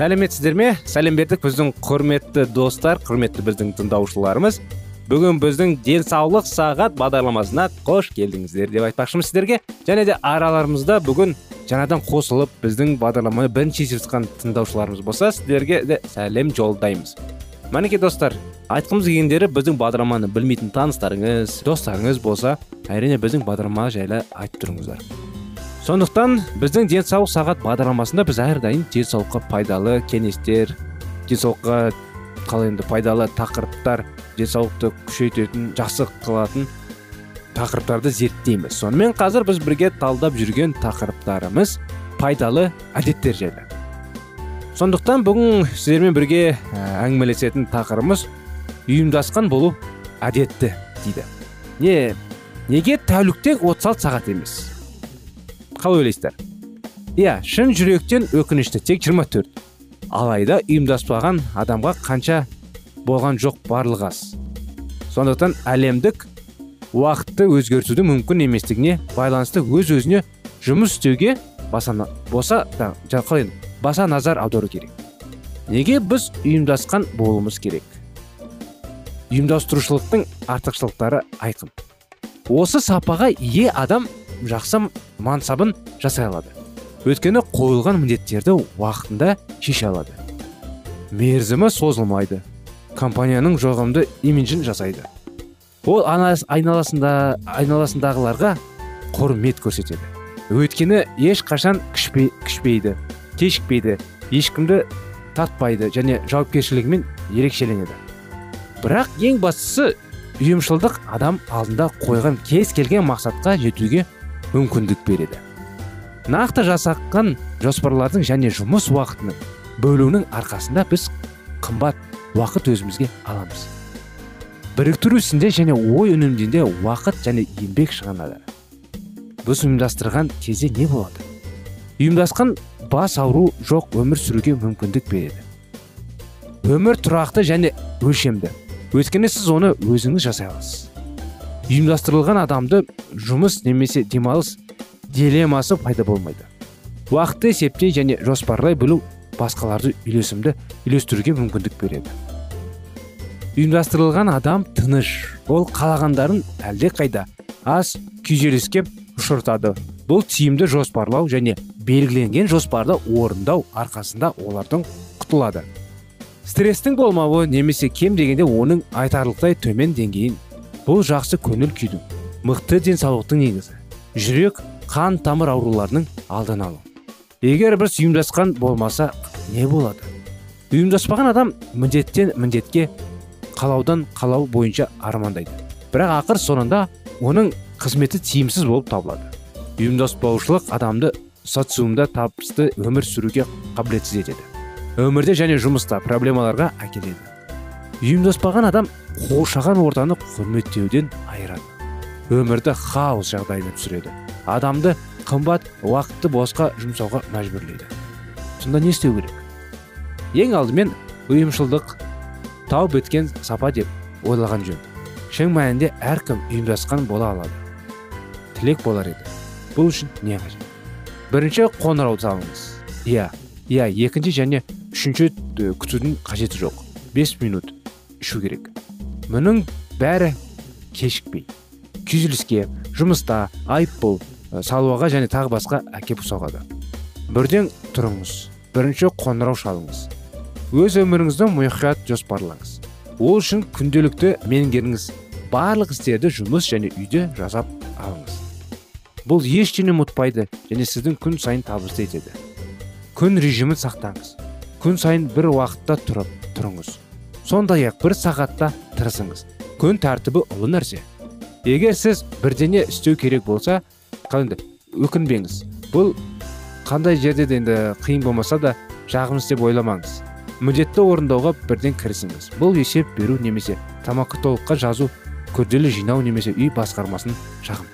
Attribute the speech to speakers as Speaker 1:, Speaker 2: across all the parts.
Speaker 1: Сәлеметсіздер ме? Сәлем бердік біздің құрметті достар құрметті біздің тыңдаушыларымыз. Бүгін біздің денсаулық сағат бағдарламасына қош келдіңіздер деп айтпақшымыз сіздерге. Және де араларымызда бүгін жаңадан қосылып біздің бағдарламаны бірінші естіп тыңдаушыларымыз болса сіздерге де сәлем жолдаймыз. Мінекей достар айтқымыз келгендері біздің бағдарламаны білмейтін таныстарыңыз достарыңыз болса әрине біздің бағдарлама жайлы айтып тұрыңыздар. Сондықтан біздің денсаулық сағат бағдарламасында біз әрдайым денсаулыққа пайдалы кеңестер денсаулыққа қалай енді пайдалы тақырыптар денсаулықты күшейтетін жақсы қылатын тақырыптарды зерттейміз. Сонымен қазір біз бірге талдап жүрген тақырыптарымыз пайдалы әдеттер жайлы. Сондықтан бүгін сіздермен бірге әңгімелесетін тақырыбымыз ұйымдасқан болу әдетті дейді. Не неге тәулікте 36 сағат емес? Қалай ойлайсыздар иә шын жүректен өкінішті тек 24 алайда ұйымдаспаған адамға қанша болған жоқ барлық аз. Сондықтан әлемдік уақытты өзгертудің мүмкін еместігіне байланысты өз өзіне жұмыс істеуге баса боса да баса назар аудару керек. Неге біз ұйымдасқан болуымыз керек? Ұйымдастырушылықтың артықшылықтары айқын. Осы сапаға ие адам жақсы мансабын жасай алады. Өйткені қойылған міндеттерді уақытында шеше алады. Мерзімі созылмайды. Компанияның жоғымды имиджін жасайды. Ол айналасында айналасындағыларға құрмет көрсетеді. Өйткені ешқашан кішпей, кішпейді кешікпейді ешкімді татпайды және жауапкершілігімен ерекшеленеді. Бірақ ең бастысы ұйымшылдық адам алдында қойған кез келген мақсатқа жетуге мүмкіндік береді. Нақты жасаққан жоспарлардың және жұмыс уақытының бөлуінің арқасында біз қымбат уақыт өзімізге аламыз. Біріктіру ісінде және ой үнемдеуде уақыт және еңбек шығынады. Біз ұйымдастырған кезде не болады? Ұйымдасқан бас ауру жоқ өмір сүруге мүмкіндік береді. Өмір тұрақты және өлшемді. Өйткені сіз оны өзіңіз жасай аласыз. Ұйымдастырылған адамды жұмыс немесе демалыс дилеммасы пайда болмайды. Уақытты есептей және жоспарлай білу басқаларды үйлесімді үйлестіруге мүмкіндік береді. Ұйымдастырылған адам тыныш ол қалағандарын әлде қайда аз күйзеліске ұшыртады. Бұл тиімді жоспарлау және белгіленген жоспарды орындау арқасында олардың құтылады. Стресстің болмауы немесе кем дегенде оның айтарлықтай төмен деңгейін бұл жақсы көңіл күйдің мықты денсаулықтың негізі. Жүрек қан тамыр ауруларының алдын алу. Егер біз ұйымдасқан болмаса не болады? Ұйымдаспаған адам міндеттен міндетке қалаудан қалау бойынша армандайды. Бірақ ақыр соңында оның қызметі тиімсіз болып табылады. Ұйымдаспаушылық адамды социумда табысты өмір сүруге қабілетсіз етеді. Өмірде және жұмыста проблемаларға әкеледі. Ұйымдаспаған адам қоршаған ортаны құрметтеуден айырады өмірді хаос жағдайына түсіреді. Адамды қымбат уақытты босқа жұмсауға мәжбүрлейді. Сонда не істеу керек? Ең алдымен ұйымшылдық тау біткен сапа деп ойлаған жөн. Шын мәнінде әркім ұйымдасқан бола алады. Тілек болар еді. Бұл үшін не қажет? Бірінші қоңырау салыңыз. Иә иә екінші және үшінші күтудің қажеті жоқ. 5 минут. Ішу керек. Мұның бәрі кешікпей күйзеліске жұмыста айыппұл салуға және тағы басқа әкеп соғады бірден тұрыңыз бірінші қоңырау шалыңыз. Өз өміріңізді мұқият жоспарлаңыз. Ол үшін күнделікті меңгеріңіз барлық істерді жұмыс және үйде жасап алыңыз. Бұл ештеңе ұмытпайды және сіздің күн сайын табысты етеді. Күн режимін сақтаңыз. Күн сайын бір уақытта тұрып тұрыңыз. Сондай ақ бір сағатта тырысыңыз. Күн тәртібі ұлы нәрсе. Егер сіз бірдеңе істеу керек болса енді өкінбеңіз. Бұл қандай жерде де енді қиын болмаса да жағымыз деп ойламаңыз. Міндетті орындауға бірден кірісіңіз. Бұл есеп беру немесе тамаққа толыққа жазу күрделі жинау немесе үй басқармасын шағым.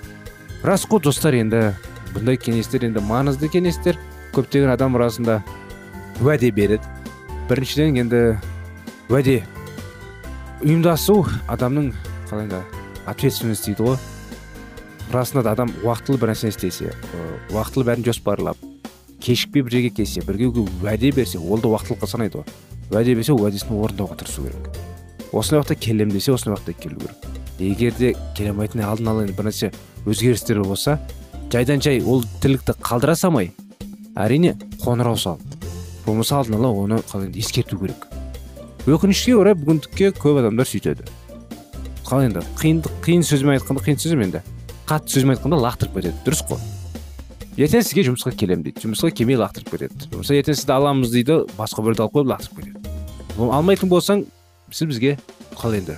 Speaker 1: Рас қой достар енді бұндай кеңестер енді маңызды кеңестер. Көптеген адам арасында уәде береді. Біріншіден енді уәде. Ұйымдасу адамның қалай енді ответственность дейді ғой. Расында да адам уақытылы бір нәрсені істесе уақытылы бәрін жоспарлап кешікпей бір жерге келсе біреуге уәде берсе ол да уақытылыққа санайды ғой. Уәде берсе уәдесін орындауға тырысу керек. Осындай уақытта келем десе осындай уақытта келу керек. Егер де келе алмайтын алдын ала бір нәрсе өзгерістер болса жайдан жай ол тірлікті қалдыра салмай әрине қоңырау сал. Болмаса алдын ала оны қалай ескерту керек. Өкінішке орай бүгіндікке көп адамдар сөйтеді. Қалай енді? Қиындық қиын сөзбен айтқанда қиын сөз енді. Қатты сөзбен айтқанда лақтырып кетеді дұрыс қой. Ертең сізге жұмысқа келемін дейді жұмысқа келмей лақтырып кетеді. Болмаса ертең сізді аламыз дейді басқа біреуді алып қойып лақтырып кетеді. Алмайтын болсаң сіз бізге қалай енді.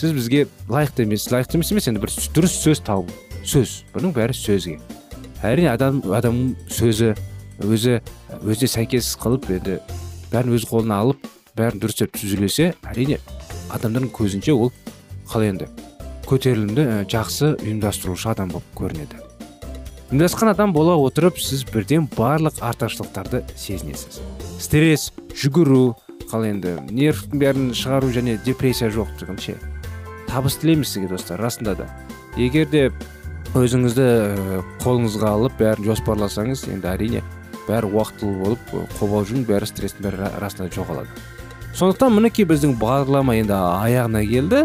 Speaker 1: Сіз бізге лайықты емес лайықты емес емес енді бір дұрыс сөз табу сөз. Бұның бәрі сөзге. Әрине адам адамның сөзі өзі өзіне сәйкес қылып енді бәрін өз қолына алып бәрін дұрыстап түзелесе әрине адамдардың көзінше ол қалай енді? Көтерілімді жақсы ұйымдастырушы адам болып көрінеді. Ұйымдасқан адам бола отырып сіз бірден барлық артықшылықтарды сезінесіз. Стресс жүгіру қалай енді нервтің бәрін шығару және депрессия жоқтығын ше. Табыс тілейміз сізге достар расында да. Егер де өзіңізді қолыңызға алып бәрін жоспарласаңыз енді әрине бәрі уақытылы болып қобалжудың бәрі стресстің бәрі расында жоғалады. Сондықтан мінекей біздің бағдарлама енді аяғына келді.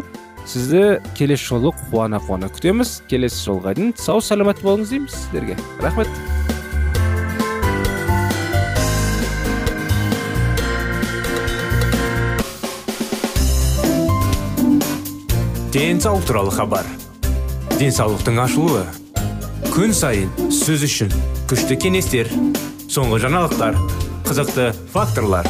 Speaker 1: Сізді келесі жолы қуана қуана күтеміз. Келесі жолға дейін сау саламат болыңыз дейміз сіздерге. Рахмет.
Speaker 2: Денсаулық туралы хабар. Денсаулықтың ашылуы. Күн сайын сөз үшін күшті кеңестер соңғы жаңалықтар қызықты факторлар.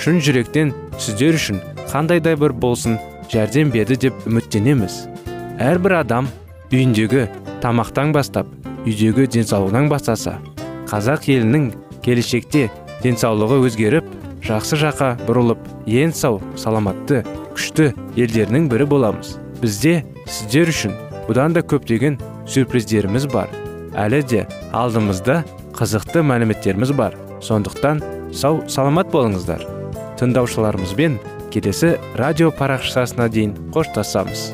Speaker 1: шын жүректен сіздер үшін қандай да бір болсын жәрдем берді деп үміттенеміз. Әрбір адам үйіндегі тамақтан бастап үйдегі денсаулығынан бастаса қазақ елінің келешекте денсаулығы өзгеріп жақсы жаққа бұрылып ең сау саламатты күшті елдерінің бірі боламыз. Бізде сіздер үшін бұдан да көптеген сюрприздеріміз бар. Әлі де алдымызда қызықты мәліметтеріміз бар. Сондықтан сау саламат болыңыздар. Тыңдаушыларымызбен келесі радио парақшасына дейін қоштасамыз.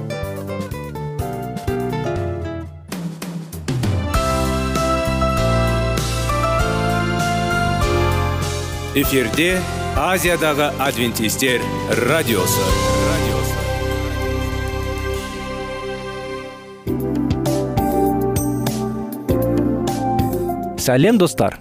Speaker 2: Эфирде азиядағы адвентистер радиосы. Радиосы
Speaker 1: сәлем достар.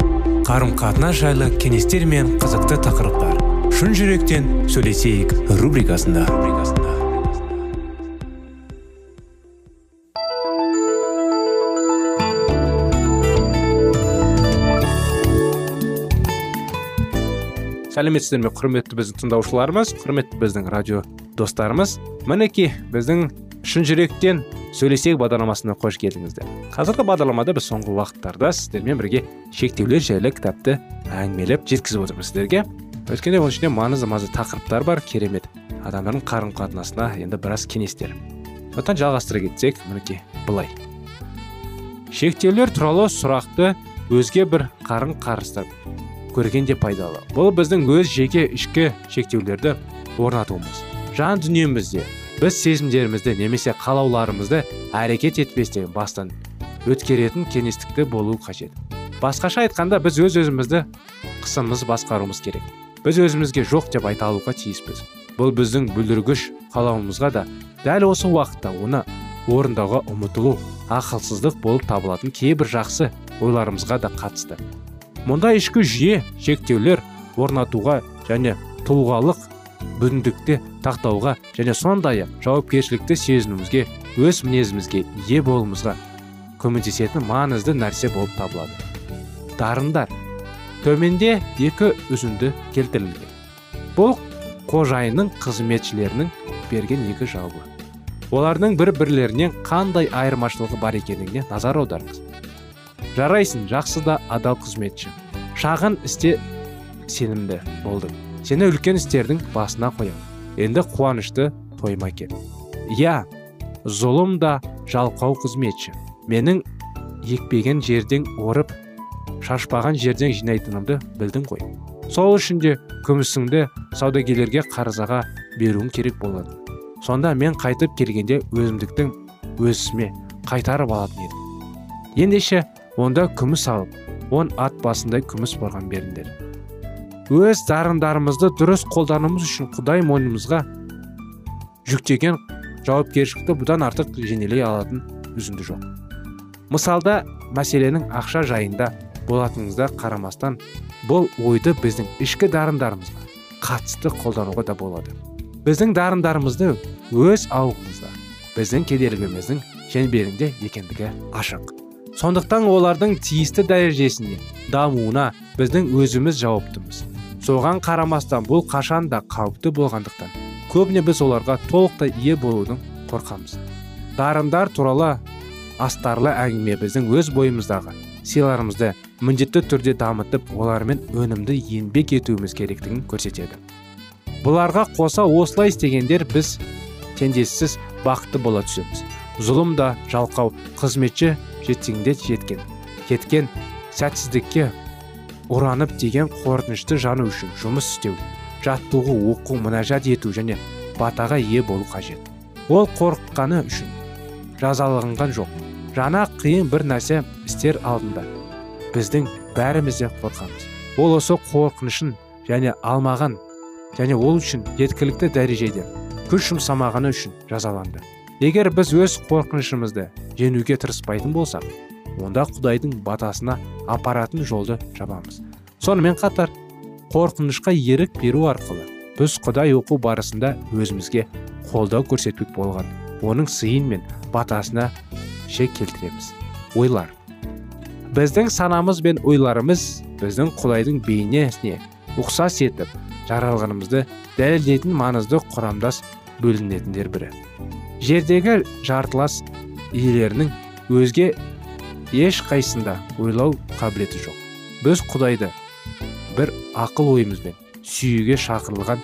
Speaker 2: Қарым қатынас жайлы кеңестер мен қызықты тақырыптар. Шын жүректен сөйлесейік рубрикасында.
Speaker 1: Сәлеметсіздер ме құрметті біздің тыңдаушыларымыз құрметті біздің радио достарымыз? Мінекей біздің шын жүректен сөйлесек бағдарламасына қош келдіңіздер. Қазіргі бағдарламада біз соңғы уақыттарда сіздермен бірге шектеулер жайлы кітапты әңгімелеп жеткізіп отырмыз сіздерге. Өйткені оның ішінде маңызды маңызды тақырыптар бар керемет адамдардың қарым қатынасына енді біраз кеңестер. Сондықтан жалғастыра кетсек мінекей былай. Шектеулер туралы сұрақты өзге бір қарым қарыстап көргенде пайдалы. Бұл біздің өз жеке ішкі шектеулерді орнатуымыз. Жан дүниемізде біз сезімдерімізді немесе қалауларымызды әрекет етпестен бастан өткеретін кеңістікті болу қажет. Басқаша айтқанда біз өз өзімізді қысымыз басқаруымыз керек. Біз өзімізге жоқ деп айта алуға тиіспіз. Бұл біздің бүлдіргіш қалауымызға да дәл осы уақытта оны орындауға ұмытылу ақылсыздық болып табылатын кейбір жақсы ойларымызға да қатысты. Мұнда ішкі жүйе шектеулер орнатуға және тұлғалық бүгіндікте тақтауға және сондай ақ жауапкершілікті сезінуімізге өз мінезімізге ие болуымызға көмектесетін маңызды нәрсе болып табылады. Дарындар. Төменде екі үзінді келтірілген бұл қожайынның қызметшілерінің берген екі жауабы. Олардың бір бірлерінен қандай айырмашылығы бар екендігіне назар аударыңыз. Жарайсың жақсы да адал қызметші. Шағын істе сенімді болдың. Сені үлкен істердің басына қоямын енді қуанышты тойма кел. Иә зұлым да жалқау қызметші. Менің екпеген жерден орып шашпаған жерден жинайтынымды білдің ғой. Сол үшін де күмісіңді саудагерлерге қарызаға беруің керек болады. Сонда мен қайтып келгенде өзімдіктің өзіме қайтарып алатын едім. Ендеше онда күміс алып он ат басындай күміс барған беріңдер. Өз дарындарымызды дұрыс қолдануымыз үшін құдай мойнымызға жүктеген жауапкершілікті бұдан артық жеңелей алатын үзінді жоқ. Мысалда мәселенің ақша жайында болатыныңызда қарамастан бұл ойды біздің ішкі дарындарымызға қатысты қолдануға да болады. Біздің дарындарымызды өз ауғымызда біздің кедергіміздің шеңберінде екендігі ашық. Сондықтан олардың тиісті дәрежесіне дамуына біздің өзіміз жауаптымыз. Соған қарамастан бұл қашан да қауіпті болғандықтан көбіне біз оларға толықтай ие болудың қорқамыз. Дарындар туралы астарлы әңгіме біздің өз бойымыздағы сыйларымызды міндетті түрде дамытып олармен өнімді еңбек етуіміз керектігін көрсетеді. Бұларға қоса осылай істегендер біз теңдессіз бақытты бола түсеміз. Зұлым да жалқау қызметші жетсеңде жеткен кеткен сәтсіздікке ұранып деген қорқынышты жану үшін жұмыс істеу жаттығу оқу мінәжат ету және батаға ие болу қажет. Ол қорыққаны үшін жазаланған жоқ. Жаңа қиын бір нәрсе істер алдында. Біздің бәріміз де қорқамыз. Ол осы қорқынышын және алмаған және ол үшін жеткілікті дәрежеде күш жұмсамағаны үшін жазаланды. Егер біз өз қорқынышымызды жеңуге тырыспайтын болсақ онда құдайдың батасына апаратын жолды жабамыз. Сонымен қатар қорқынышқа ерік беру арқылы біз құдай оқу барысында өзімізге қолдау көрсетпек болған. Оның сыйын мен батасына шек келтіреміз. Ойлар. Біздің санамыз бен ойларымыз біздің құдайдың бейнесіне ұқсас етіп жаралғанымызды дәлелдейтін маңызды құрамдас бөлінетіндер бірі. Жердегі жартылас иелерінің өзге еш қайсында ойлау қабілеті жоқ. Біз құдайды бір ақыл ойымызбен сүюге шақырылған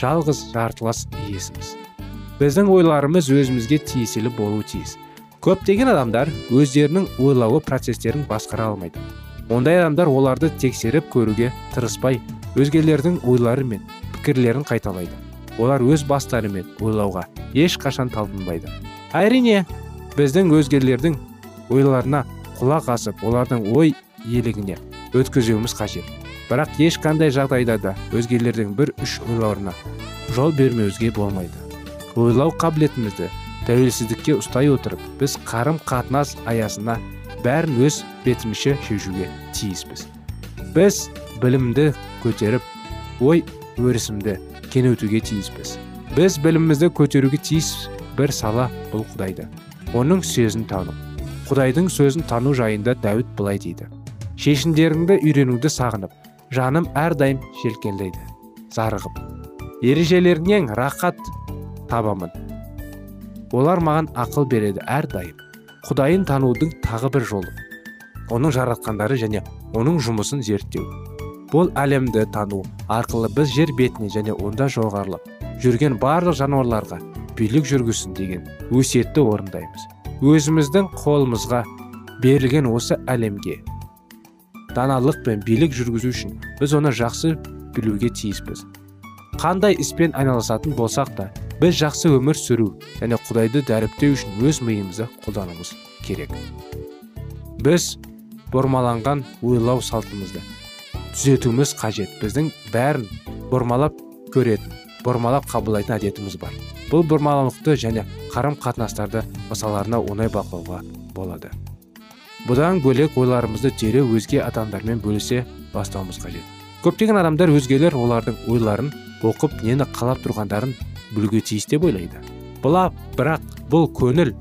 Speaker 1: жалғыз жартылас иесіміз. Біздің ойларымыз өзімізге тиесілі болуы тиіс. Көптеген адамдар өздерінің ойлауы процестерін басқара алмайды. Ондай адамдар оларды тексеріп көруге тырыспай өзгелердің ойлары мен пікірлерін қайталайды. Олар өз бастарымен ойлауға ешқашан талпынбайды. Әрине біздің өзгелердің ойларына құлақ асып олардың ой елігіне өткізуіміз қажет. Бірақ ешқандай жағдайда да өзгелердің бір үш ойларына жол бермеуімізге болмайды. Ойлау қабілетімізді тәуелсіздікке ұстай отырып біз қарым қатынас аясына бәрін өз бетімізше шешуге тиіспіз. Біз білімді көтеріп ой өрісімді кеңейтуге тиіспіз. Біз білімімізді көтеруге тиіс бір сала бұл құдайды. Оның сөзін тану құдайдың сөзін тану жайында дәуіт былай дейді. Шешімдеріңді үйренуді сағынып жаным әрдайым желкенлейді зарығып. Ережелеріңнен рақат табамын. Олар маған ақыл береді әрдайым. Құдайын танудың тағы бір жолы. Оның жаратқандары және оның жұмысын зерттеу. Бұл әлемді тану арқылы біз жер бетіне және онда жоғарылап жүрген барлық жануарларға билік жүргізсін деген өсиетті орындаймыз. Өзіміздің қолымызға берілген осы әлемге даналық пен билік жүргізу үшін біз оны жақсы білуге тиіспіз. Қандай іспен айналысатын болсақ та біз жақсы өмір сүру және құдайды дәріптеу үшін өз миымызды қолдануымыз керек. Біз бұрмаланған ойлау салтымызды түзетуіміз қажет. Біздің бәрін бұрмалап көретін бұрмалап қабылдайтын әдетіміз бар. Бұл бұрмалаулықты және қарым қатынастарды мысалдарына оңай бақылауға болады. Бұдан бөлек ойларымызды дереу өзге адамдармен бөлісе бастауымыз қажет. Көптеген адамдар өзгелер олардың ойларын оқып нені қалап тұрғандарын білуге тиіс деп ойлайды. Бұла бірақ бұл көңіл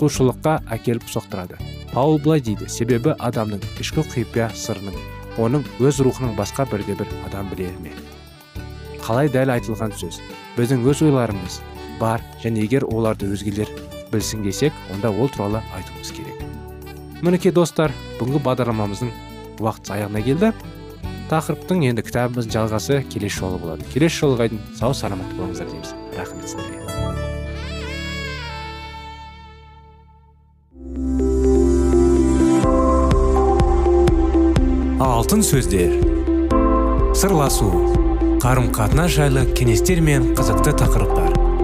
Speaker 1: құлшылыққа әкеліп соқтырады. Паул былай дейді себебі адамның ішкі құпия сырының оның өз рухының басқа бірде бір адам білер ме? Қалай дәл айтылған сөз. Біздің өз ойларымыз бар. Және егер оларды өзгелер білсін десек онда ол туралы айтуымыз керек. Мінекей достар бүгінгі бағдарламамыздың уақыты аяғына келді. Тақырыптың енді кітабымыздың жалғасы келесі жолы болады. Келесі жолға дейін сау саламат болыңыздар дейміз. Рахмет сіздерге.
Speaker 2: Алтын сөздер. Сырласу. Қарым қатынас жайлы кеңестер мен қызықты тақырыптар.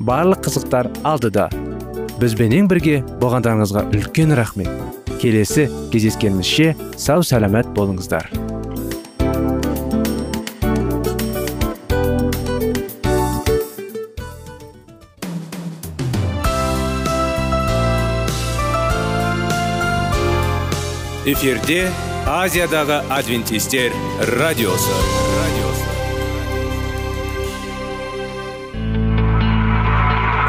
Speaker 1: барлық қызықтар алдыда. Бізбенен бірге болғандарыңызға үлкен рахмет. Келесі кездескенімізше сау сәлемет болыңыздар.
Speaker 2: Эфирде азиядағы адвентистер радиосы.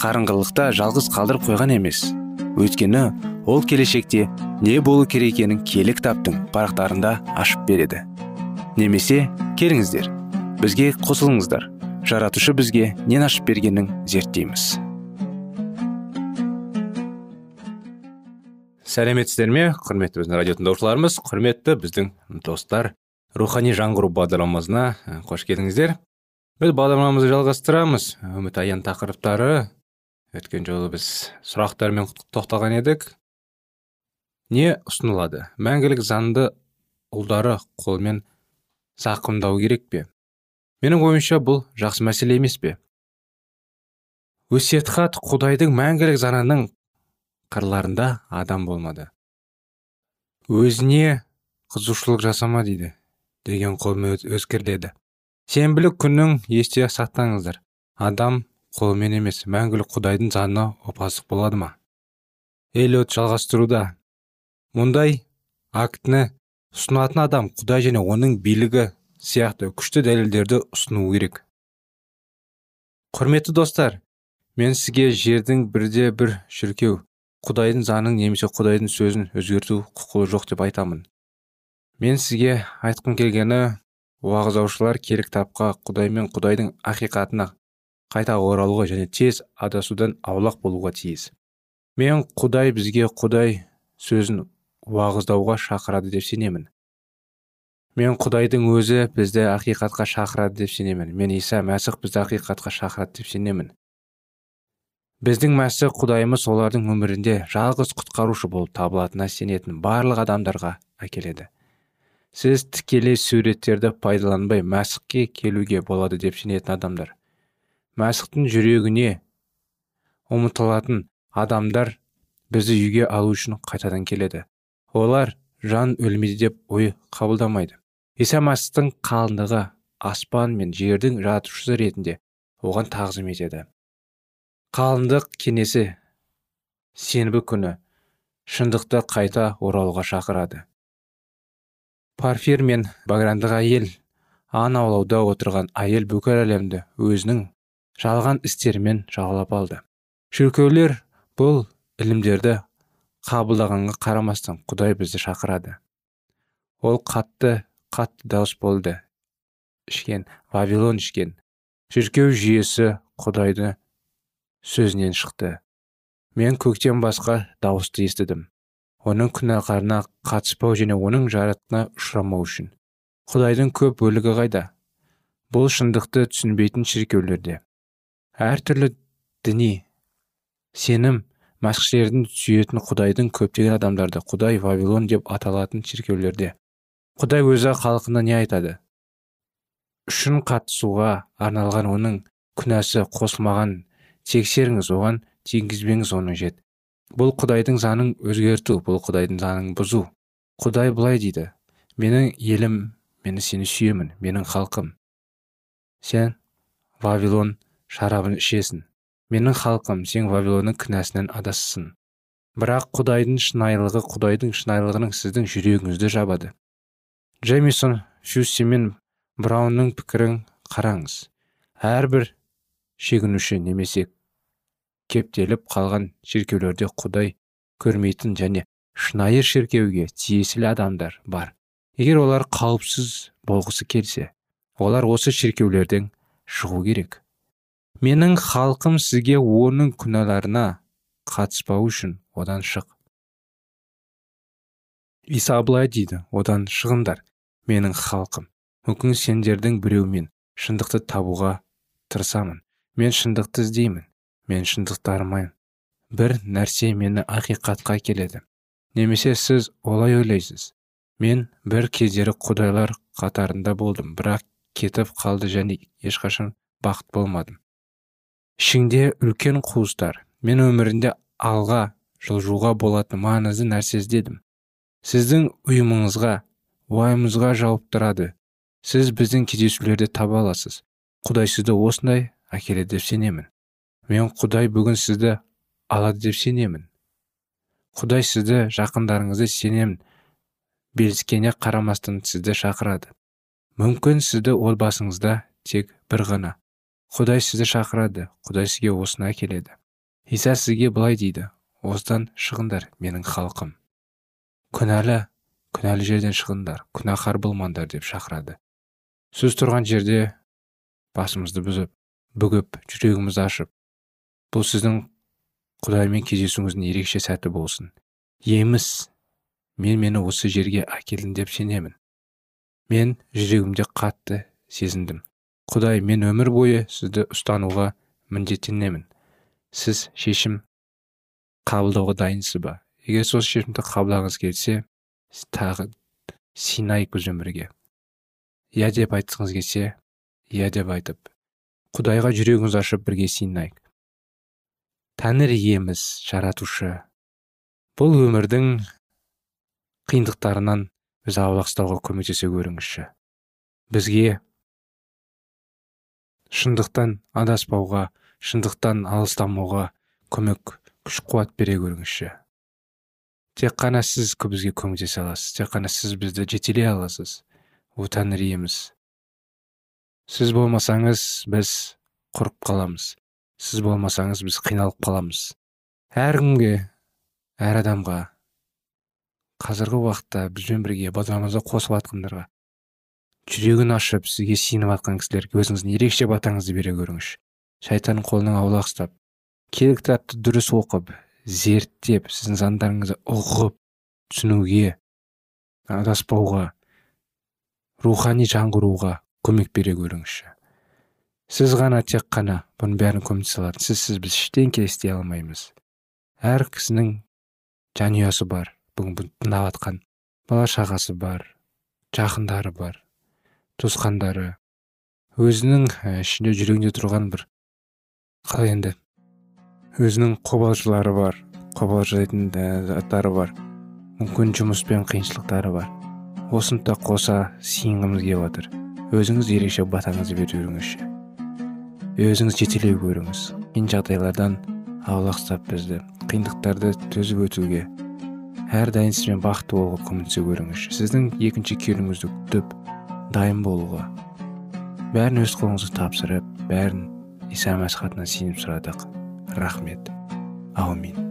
Speaker 1: қарыңғылықта жалғыз қалдырып қойған емес. Өйткені ол келешекте не болу керек екенін киелі кітаптың парақтарында ашып береді. Немесе келіңіздер бізге қосылыңыздар. Жаратушы бізге нен ашып бергенін зерттейміз. Сәлеметсіздер ме құрметті біздің радио тыңдаушыларымыз? Құрметті біздің достар рухани жаңғыру бағдарламасына қош келдіңіздер. Біз бағдарламамызды жалғастырамыз. Үміт аян тақырыптары өткен жолы біз сұрақтармен тоқталған едік. Не ұсынылады? Мәңгілік заңды ұлдары қолмен зақымдау керек пе? Менің ойымша бұл жақсы мәселе емес пе? Өсиет құдайдың мәңгілік заңының қырларында адам болмады. Өзіне қызушылық жасама дейді деген қолмен өзгертіледі сенбілік күннің есте сақтаңыздар. Адам қолмен емес мәңгілік құдайдың заңы опасық болады ма? Эллиот жалғастыруда. Мұндай актіні ұсынатын адам құдай және оның билігі сияқты күшті дәлелдерді ұсыну керек. Құрметті достар мен сізге жердің бірде бір шіркеу құдайдың заңын немесе құдайдың сөзін өзгерту құқығы жоқ деп айтамын. Мен сізге айтқым келгені уағыздаушылар керек тапқа құдай мен құдайдың ақиқатына қайта оралуға және тез адасудан аулақ болуға тиіс. Мен құдай бізге құдай сөзін уағыздауға шақырады деп сенемін. Мен құдайдың өзі бізді ақиқатқа шақырады деп сенемін. Мен иса мәсіх бізді ақиқатқа шақырады деп сенемін. Біздің мәсі құдайымыз олардың өмірінде жалғыз құтқарушы болып табылатынына сенетін барлық адамдарға әкеледі. Сіз тікелей суреттерді пайдаланбай мәсіхке келуге болады деп сенетін адамдар. Мәсіхтің жүрегіне ұмытылатын адамдар бізді үйге алу үшін қайтадан келеді. Олар жан өлмейді деп ой қабылдамайды. Иса мәсіхтің қалыңдығы аспан мен жердің жаратушысы ретінде оған тағзым етеді. Қалыңдық кенесі сенбі күні шындықты қайта оралуға шақырады. Парфир мен баграндық әйел аң аулауда отырған әйел бүкіл әлемді өзінің жалған істерімен жағалап алды. Шіркеулер бұл ілімдерді қабылдағанға қарамастан құдай бізді шақырады. Ол қатты қатты дауыс болды. Ішкен вавилон ішкен. Шіркеу жүйесі құдайды сөзінен шықты. Мен көктен басқа дауысты естідім. Оның күнәһарына қатыспау және оның жаратына ұшырамау үшін. Құдайдың көп бөлігі қайда? Бұл шындықты түсінбейтін шіркеулерде. Әртүрлі діни сенім мәсіхшілердің сүйетін құдайдың көптеген адамдарды құдай вавилон деп аталатын шіркеулерде. Құдай өзі халқына не айтады? Үшін қатысуға арналған оның күнәсі қосылмаған тексеріңіз оған тигізбеңіз оны жет. Бұл құдайдың заңын өзгерту бұл құдайдың заңын бұзу. Құдай былай дейді менің елім мені сені сүйемін менің халқым сен вавилон шарабын ішесің менің халқым сен вавилонның күнәсінен адассың бірақ құдайдың шынайылығы құдайдың шынайылығының сіздің жүрегіңізді жабады. Джемисон фюсси мен браунның пікірін қараңыз. Әрбір шегінуші немесе кептеліп қалған шіркеулерде құдай көрмейтін және шынайы шіркеуге тиесілі адамдар бар. Егер олар қауіпсіз болғысы келсе олар осы шіркеулерден шығу керек. Менің халқым сізге оның күнәларына қатыспау үшін одан шық. Иса былай дейді одан шығыңдар менің халқым. Мүмкін сендердің біреумен шындықты табуға тырысамын. Мен шындықты іздеймін мен шындықтарымын бір нәрсе мені ақиқатқа келеді. Немесе сіз олай ойлайсыз. Мен бір кездері құдайлар қатарында болдым бірақ кетіп қалды және ешқашан бақыт болмадым. Ішіңде үлкен қуыстар мен өмірінде алға жылжуға болатын маңызды нәрсе іздедім. Сіздің ұйымыңызға уайымыңызға жауап тұрады. Сіз біздің кездесулерді таба аласыз. Құдай сізді осындай әкеледі деп сенемін. Мен құдай бүгін сізді алады деп сенемін. Құдай сізді жақындарыңызды сенемін беліскене қарамастан сізді шақырады. Мүмкін сізді отбасыңызда тек бір ғана құдай сізді шақырады құдай сізге осыны әкеледі. Иса сізге былай дейді осыдан шығыңдар менің халқым күнәлі күнәлі жерден шығыңдар күнәһар болмаңдар деп шақырады. Сіз тұрған жерде басымызды бұзып бүгіп жүрегімізді ашып бұл сіздің құдаймен кездесуіңіздің ерекше сәті болсын. Еміс мен мені осы жерге әкелдің деп сенемін. Мен жүрегімде қатты сезіндім құдай мен өмір бойы сізді ұстануға міндеттенемін сіз шешім қабылдауға дайынсыз ба? Егер сол шешімді қабылдағыңыз келсе тағы синайық бізбен бірге. Иә деп айтқыңыз келсе иә деп айтып құдайға жүрегіңізді ашып бірге сыйынайық тәңір иеміз жаратушы. Бұл өмірдің қиындықтарынан біз аулақ ұстауға көмектесе көріңізші бізге шындықтан адаспауға шындықтан алыстамауға көмек күш қуат бере көріңізші. Тек қана сіз бізге көмектесе аласыз тек қана сіз бізді жетелей аласыз. О тәңір иеміз. Сіз болмасаңыз біз құрып қаламыз. Сіз болмасаңыз біз қиналып қаламыз. Әркімге әр адамға қазіргі уақытта бізбен бірге бағдарламамызға қосылып жатқандарға жүрегін ашып сізге сеніп жатқан кісілерге өзіңіздің ерекше батаңызды бере көріңізші. Шайтанның қолынан аулақ ұстап керек кітапты дұрыс оқып зерттеп сіздің заңдарыңызды ұғып түсінуге адаспауға рухани жаңғыруға көмек бере көріңізші. Сіз ғана тек қана бұның бәрін көмектесе алады сіз біз ештеңке істей алмаймыз. Әр кісінің жанұясы бар бүгін тыңдап жатқан бала шағасы бар жақындары бар. Туысқандары өзінің ішінде жүрегінде тұрған бір қалай енді. Өзінің қобалжылары бар қобалжитын заттары бар мүмкін жұмыспен қиыншылықтары бар. Осыны да қоса сиынғымыз келіп жатыр өзіңіз ерекше батаңызды беріп жүріңізші. Өзіңіз жетелей көріңіз. Қиын жағдайлардан аулақ ұстап бізді қиындықтарды төзіп өтуге әрдайым сізбен бақытты болуға көмектесе көріңізші. Сіздің екінші келуіңізді күтіп дайын болуға. Бәрін өз қолыңызға тапсырып бәрін иса мәсіх атынан сеніп сұрадық. Рахмет. Аумин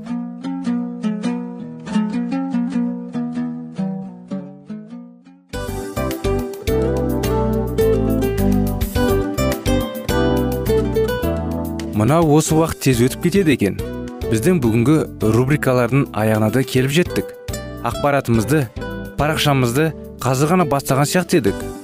Speaker 1: мынау осы уақыт тез өтіп кетеді екен. Біздің бүгінгі рубрикалардың аяғына да келіп жеттік. Ақпаратымызды парақшамызды қазір ғана бастаған сияқты едік.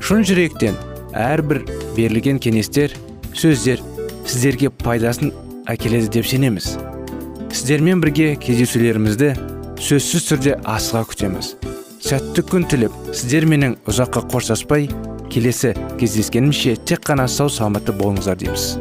Speaker 1: Шын жүректен әрбір берілген кеңестер сөздер сіздерге пайдасын әкеледі деп сенеміз. Сіздермен бірге кездесулерімізді сөзсіз түрде асыға күтеміз. Сәтті күн тілеп сіздер менің ұзаққа қоштаспай келесі кездескенімше тек қана сау саламатты болыңыздар дейміз.